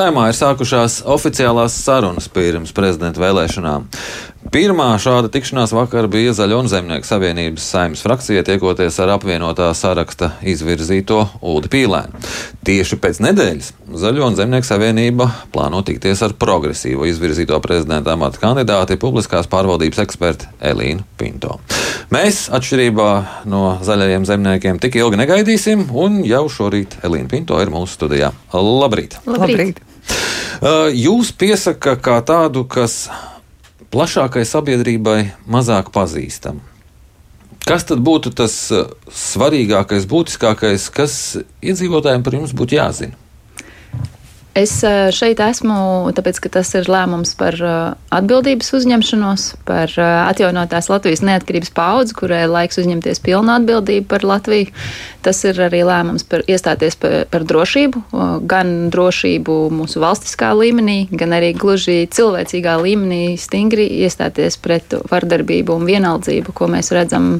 saimā ir sākušās oficiālās sarunas pirms prezidenta vēlēšanām. Pirmā šāda tikšanās vakar bija Zaļo un Zemnieku savienības saimnes frakcija tiekoties ar apvienotā saraksta izvirzīto Uldi Pīlēnu. Tieši pēc nedēļas Zaļo un Zemnieku savienība plāno tikties ar progresīvo izvirzīto prezidenta amata kandidāti publiskās pārvaldības eksperti Elīnu Pinto. Mēs, atšķirībā no zaļajiem zemniekiem, tik ilgi negaidīsim, un jau šorīt Elīna Pinto ir mūsu studijā. Labrīt! Labrīt. Uh, jūs piesaka kā tādu, kas plašākai sabiedrībai mazāk pazīstam. Kas tad būtu tas uh, svarīgākais, būtiskākais, kas iedzīvotājiem par jums būtu jāzina? Es uh, šeit esmu, tāpēc, ka tas ir lēmums par uh, atbildības uzņemšanos, par atjaunotās Latvijas neatkarības paudzi, kurai laiks uzņemties pilnu atbildību par Latviju. Tas ir arī lēmums par iestāties par, par drošību, gan drošību mūsu valstiskā līmenī, gan arī gluži cilvēcīgā līmenī stingri iestāties pret vardarbību un vienaldzību, ko mēs redzam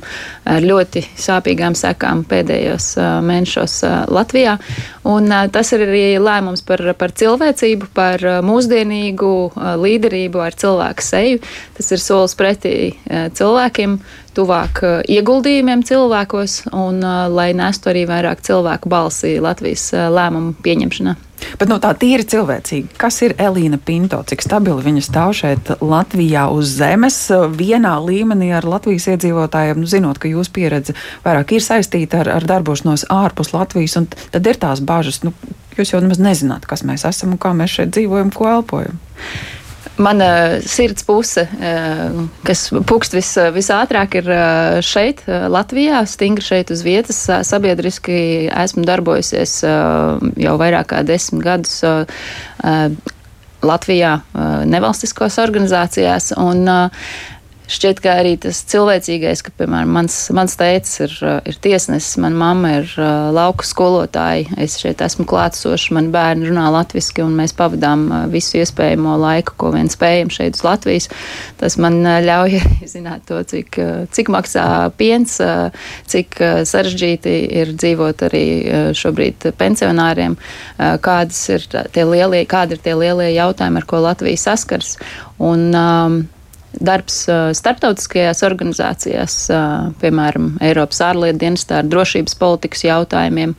ar ļoti sāpīgām sekām pēdējos mēnešos Latvijā. Un tas ir arī lēmums par, par cilvēcību, par mūsdienīgu līderību ar cilvēku seju. Tas ir solis pretī cilvēkiem, tuvāk ieguldījumiem cilvēkos un lai nestu arī vairāk cilvēku balsi Latvijas lēmumu pieņemšanā. Bet no tā tīri cilvēcīgi, kas ir Elīna Pinto, cik stabili viņa stāv šeit Latvijā uz zemes, vienā līmenī ar Latvijas iedzīvotājiem, nu, zinot, ka jūsu pieredze vairāk ir saistīta ar, ar darbošanos ārpus Latvijas, un tad ir tās bažas, nu, jūs jau nemaz nezināt, kas mēs esam un kā mēs šeit dzīvojam, ko elpojam mana sirds puse, eh, kas pukst vis, visātrāk, ir eh, šeit, eh, Latvijā, stingri šeit uz vietas. Sabiedriski esmu darbojusies jau vairāk kā desmit gadus. Latvijā nevalstiskos organizācijās. Un, uh, šķiet, ka arī tas cilvēcīgais, ka, piemēram, mans, mans tēvs ir, uh, ir tiesnesis, mana mamma ir uh, lauku skolotāja, es šeit esmu klātsoša, man bērni runā latviski, un mēs pavadām uh, visu iespējamo laiku, ko vien spējam šeit uz Latvijas. Tas man ļauj zināt to, cik, cik maksā piens, cik sarežģīti ir dzīvot arī šobrīd pensionāriem, kādas ir tie lielie, kādi ir tie lielie jautājumi, ar ko Latvija saskars. Un, um, darbs starptautiskajās organizācijās, piemēram, Eiropas ārlietu dienestā ar drošības politikas jautājumiem,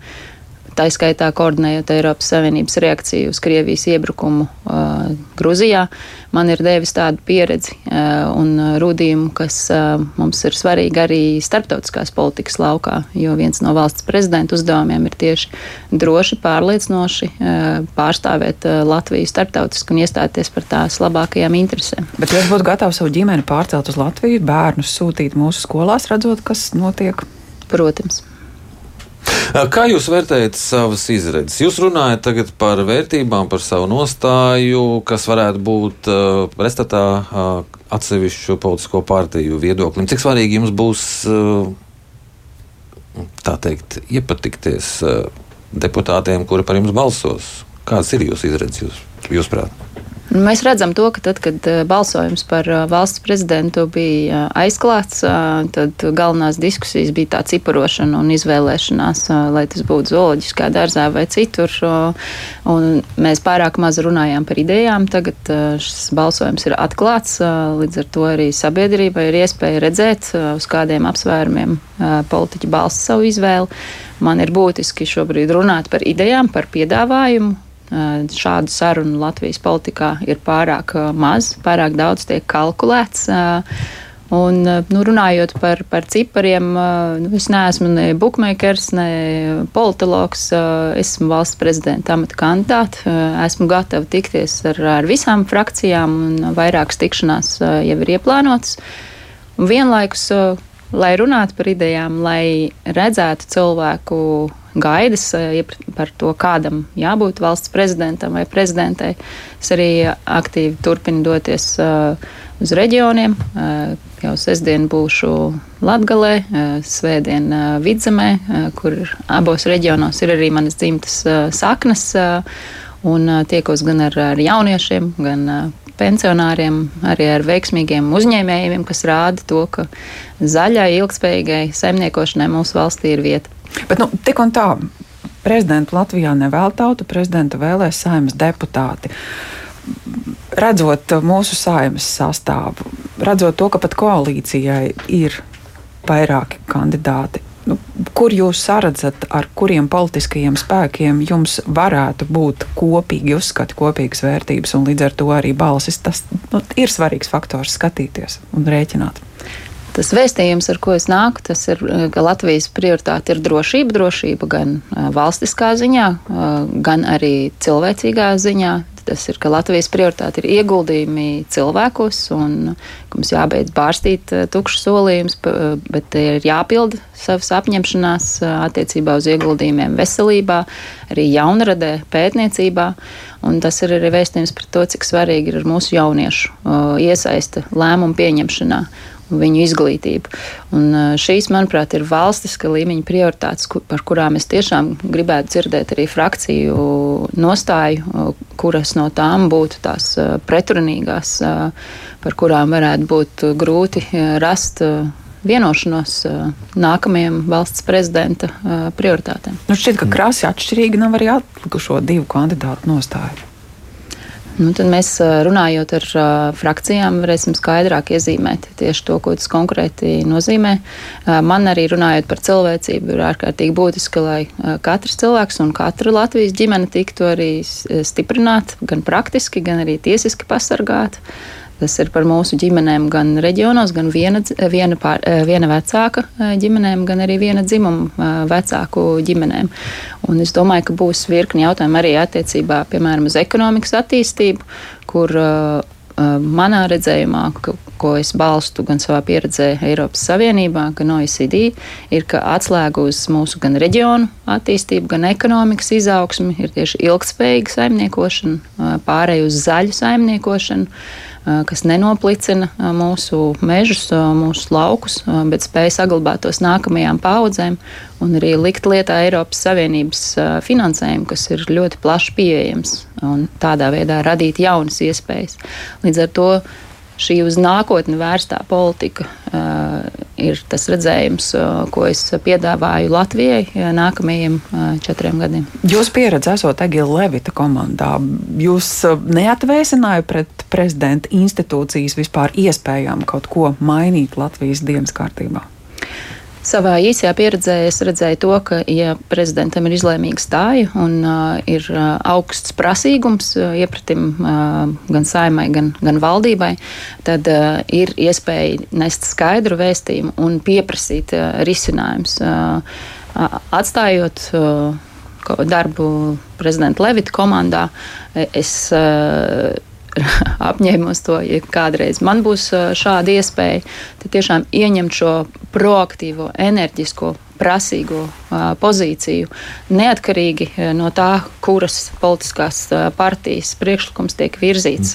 tā skaitā koordinējot Eiropas Savienības reakciju uz Krievijas iebrukumu uh, Gruzijā, man ir devis tādu pieredzi uh, un rūdījumu, kas uh, mums ir svarīgi arī starptautiskās politikas laukā, jo viens no valsts prezidenta uzdevumiem ir tieši droši, pārliecinoši uh, pārstāvēt uh, Latviju starptautiski un iestāties par tās labākajām interesēm. Bet jūs būtu gatavi savu ģimeni pārcelt uz Latviju, bērnus sūtīt mūsu skolās, redzot, kas notiek? Protams. Kā jūs vērtējat savas izredzes? Jūs runājat tagad par vērtībām, par savu nostāju, kas varētu būt uh, prestatā uh, atsevišķu politisko partiju viedoklim. Cik svarīgi jums būs, uh, tā teikt, iepatikties uh, deputātiem, kuri par jums balsos? Kādas ir jūsu izredzes, jūs, jūsuprāt? Mēs redzam to, ka tad, kad eh, balsojums par eh, valsts prezidentu bija eh, aizklāts, tad galvenās diskusijas bija tā ciparošana un izvēlēšanās, lai tas būtu zooloģiskā dārzā vai citur. Un mēs pārāk maz runājām par idejām. Tagad šis balsojums ir atklāts, līdz ar to arī sabiedrībai ir iespēja redzēt, uz kādiem apsvērumiem politiķi balsta savu izvēli. Man ir būtiski šobrīd runāt par idejām, par piedāvājumu, Šādu sarunu Latvijas politikā ir pārāk maz, pārāk daudz tiek kalkulēts. Un, nu, runājot par, par cipariem, nu, es neesmu ne bookmakers, ne politologs. Esmu valsts prezidenta amata kandidāte. Esmu gatava tikties ar, ar visām frakcijām, un vairākas tikšanās jau ir ieplānotas. Un vienlaikus, lai runātu par idejām, lai redzētu cilvēku gaidas eh, par to, kādam jābūt valsts prezidentam vai prezidentei. Es arī aktīvi turpinu doties eh, uz reģioniem. Eh, jau sestdien būšu Latgalē, svētdien Vidzemē, kur abos reģionos ir arī manas dzimtas saknes. Un tiekos gan ar, ar jauniešiem, gan pensionāriem, arī ar veiksmīgiem uzņēmējiem, kas rāda to, ka zaļai, ilgspējīgai saimniekošanai mūsu valstī ir vieta. Bet nu, tik un tā. Prezidentu Latvijā nevēl tauta, prezidentu vēlēs saimnes deputāti. Redzot mūsu saimnes sastāvu, redzot to, ka pat koalīcijai ir vairāki kandidāti, nu, kur jūs saredzat, ar kuriem politiskajiem spēkiem jums varētu būt kopīgi uzskati, kopīgas vērtības un līdz ar to arī balsis? Tas nu, ir svarīgs faktors skatīties un rēķināt. Tas vēstījums, ar ko es nāku, tas ir, ka Latvijas prioritāte ir drošība, drošība gan valstiskā ziņā, gan arī cilvēcīgā ziņā. Tas ir, ka Latvijas prioritāte ir ieguldījumi cilvēkos, un mums jābeidz bārstīt tukšus solījumus, bet ir jāpilda savas apņemšanās attiecībā uz ieguldījumiem veselībā, arī jaunradē, pētniecībā. Un tas ir arī vēstījums par to, cik svarīgi ir mūsu jauniešu iesaista lēmumu pieņemšanā viņu izglītību. Un šīs, manuprāt, ir valstiska līmeņa prioritātes, par kurām es tiešām gribētu dzirdēt arī frakciju nostāju, kuras no tām būtu tās pretrunīgās, par kurām varētu būt grūti rast vienošanos nākamajam valsts prezidenta prioritātēm. Nu šķiet, ka krāsa atšķirīga nav arī atlikušo divu kandidātu nostāja. Nu, tad mēs runājot ar frakcijām, varēsim skaidrāk iezīmēt tieši to, ko tas konkrēti nozīmē. Man arī runājot par cilvēcību, ir ārkārtīgi būtiski, lai katrs cilvēks un katra Latvijas ģimene tiktu arī stiprināta, gan praktiski, gan arī tiesiski pasargāta. Tas ir par mūsu ģimenēm gan reģionos, gan viena, viena, pār, viena vecāka ģimenēm, gan arī viena dzimuma vecāku ģimenēm. Un es domāju, ka būs virkni jautājumu arī attiecībā, piemēram, uz ekonomikas attīstību, kur manā redzējumā, ka, ko es balstu gan savā pieredzē Eiropas Savienībā, gan OECD, ir, ka atslēga uz mūsu gan reģionu attīstību, gan ekonomikas izaugsmi ir tieši ilgspējīga saimniekošana, pārēj uz zaļu saimniekošanu kas nenoplicina mūsu mežus, mūsu laukus, bet spēj saglabāt tos nākamajām paudzēm un arī likt lietā Eiropas Savienības finansējumu, kas ir ļoti plaši pieejams un tādā veidā radīt jaunas iespējas. Līdz ar to šī uz nākotni vērstā politika uh, ir tas redzējums, uh, ko es piedāvāju Latvijai uh, nākamajiem četriem gadiem. Jūs pieredze esot Egila Levita komandā. Jūs neatvēsināja pret prezidenta institūcijas vispār iespējām kaut ko mainīt Latvijas dienas kārtībā? Savā īsajā pieredzē es redzēju to, ka, ja prezidentam ir izlēmīga stāja un uh, ir uh, augsts prasīgums uh, iepratim uh, gan saimai, gan, gan valdībai, tad uh, ir iespēja nest skaidru vēstījumu un pieprasīt uh, risinājumus. Uh, atstājot uh, darbu prezidenta Levita komandā, es uh, apņēmos to, ja kādreiz man būs šāda iespēja, tad tiešām ieņemt šo proaktīvo, enerģisko, prasīgo pozīciju, neatkarīgi no tā, kuras politiskās partijas priekšlikums tiek virzīts.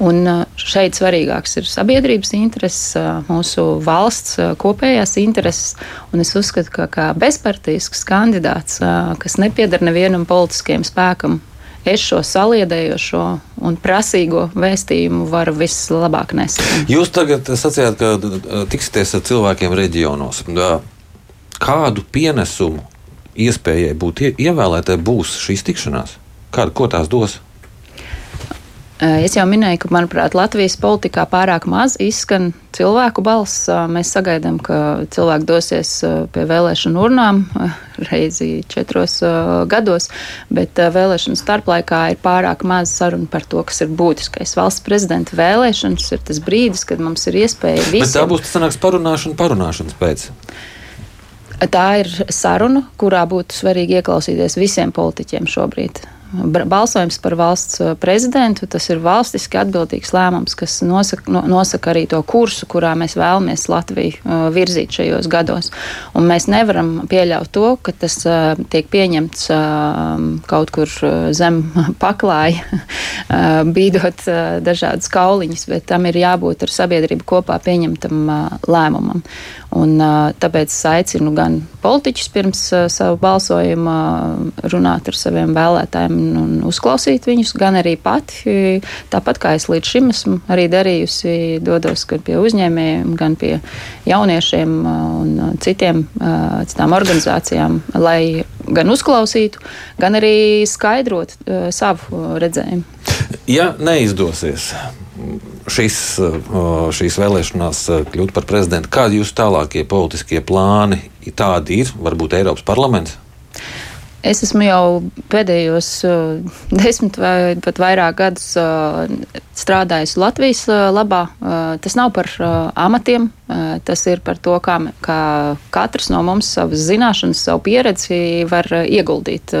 Un šeit svarīgāks ir sabiedrības intereses, mūsu valsts kopējās intereses. Un es uzskatu, ka kā bezpartisks kandidāts, kas nepiedara nevienam politiskajam spēkam, es šo saliedējošo un prasīgo vēstījumu varu vislabāk nest. Jūs tagad sacījāt, ka tiksieties ar cilvēkiem reģionos. Kādu pienesumu iespējai būt ievēlētai būs šīs tikšanās? Kādu, ko tās dos? Eh, es jau minēju, ka, manuprāt, Latvijas politikā pārāk maz izskan cilvēku balss. Eh, mēs sagaidām, ka cilvēki dosies eh, pie vēlēšanu urnām reizi četros gados, bet vēlēšanu starplaikā ir pārāk maz sarunu par to, kas ir būtiskais. Valsts prezidenta vēlēšanas ir tas brīdis, kad mums ir iespēja visiem. Bet tā būs tas parunāšana parunāšanas pēc. Tā ir saruna, kurā būtu svarīgi ieklausīties visiem politiķiem šobrīd balsojums par valsts uh, prezidentu. Tas ir valstiski atbildīgs lēmums, kas nosaka, no, nosaka arī to kursu, kurā mēs vēlamies Latviju uh, virzīt šajos gados. Un mēs nevaram pieļaut to, ka tas uh, tiek pieņemts kaut kur zem paklāja, bīdot dažādas kauliņas, bet tam ir jābūt ar sabiedrību kopā pieņemtam lēmumam. Un, tāpēc es aicinu gan politiķus pirms savu balsojumu runāt ar saviem vēlētājiem un uzklausīt viņus, gan arī pati, tāpat kā es līdz šim esmu arī darījusi, dodos gan pie uzņēmējiem, gan pie jauniešiem un citiem, citām organizācijām, lai gan uzklausītu, gan arī skaidrotu savu redzējumu. Ja neizdosies šis, šīs vēlēšanās kļūt par prezidentu, kādi jūsu tālākie politiskie plāni tādi ir? Varbūt Eiropas parlaments? Es esmu jau pēdējos uh, desmit vai pat vairāk gadus uh, strādājis Latvijas uh, labā. Tas nav par amatiem, tas ir par to, kā, kā katrs no mums savas zināšanas, savu pieredzi var ieguldīt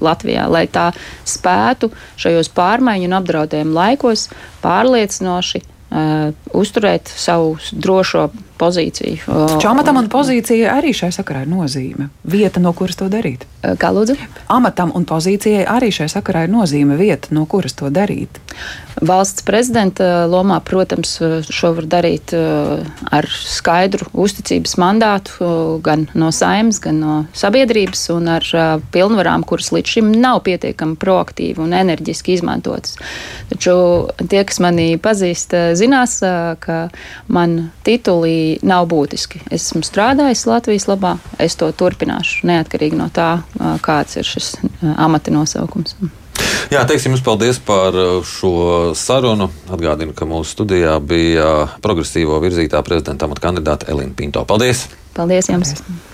Latvijā, lai tā spētu šajos pārmaiņu un apdraudējumu laikos pārliecinoši uzturēt savu drošo pozīciju. Taču amatam un pozīcijai arī šai sakarā ir nozīme. Vieta, no kuras to darīt. Kā lūdzu? Amatam un pozīcijai arī šai sakarā ir nozīme vieta, no kuras to darīt. Valsts prezidenta lomā, protams, šo var darīt ar skaidru uzticības mandātu gan no saimnes, gan no sabiedrības un ar pilnvarām, kuras līdz šim nav pietiekami proaktīvi un enerģiski izmantotas. Taču tie, kas mani pazīst, zinās, ka man titulī nav būtiski. Es esmu strādājis Latvijas labā, es to turpināšu neatkarīgi no tā, kāds ir šis amata nosaukums. Jā, teiksim jums paldies par šo sarunu. Atgādinu, ka mūsu studijā bija progresīvo virzītā prezidenta amata kandidāte Elīna Pinto. Paldies! Paldies jums! Paldies.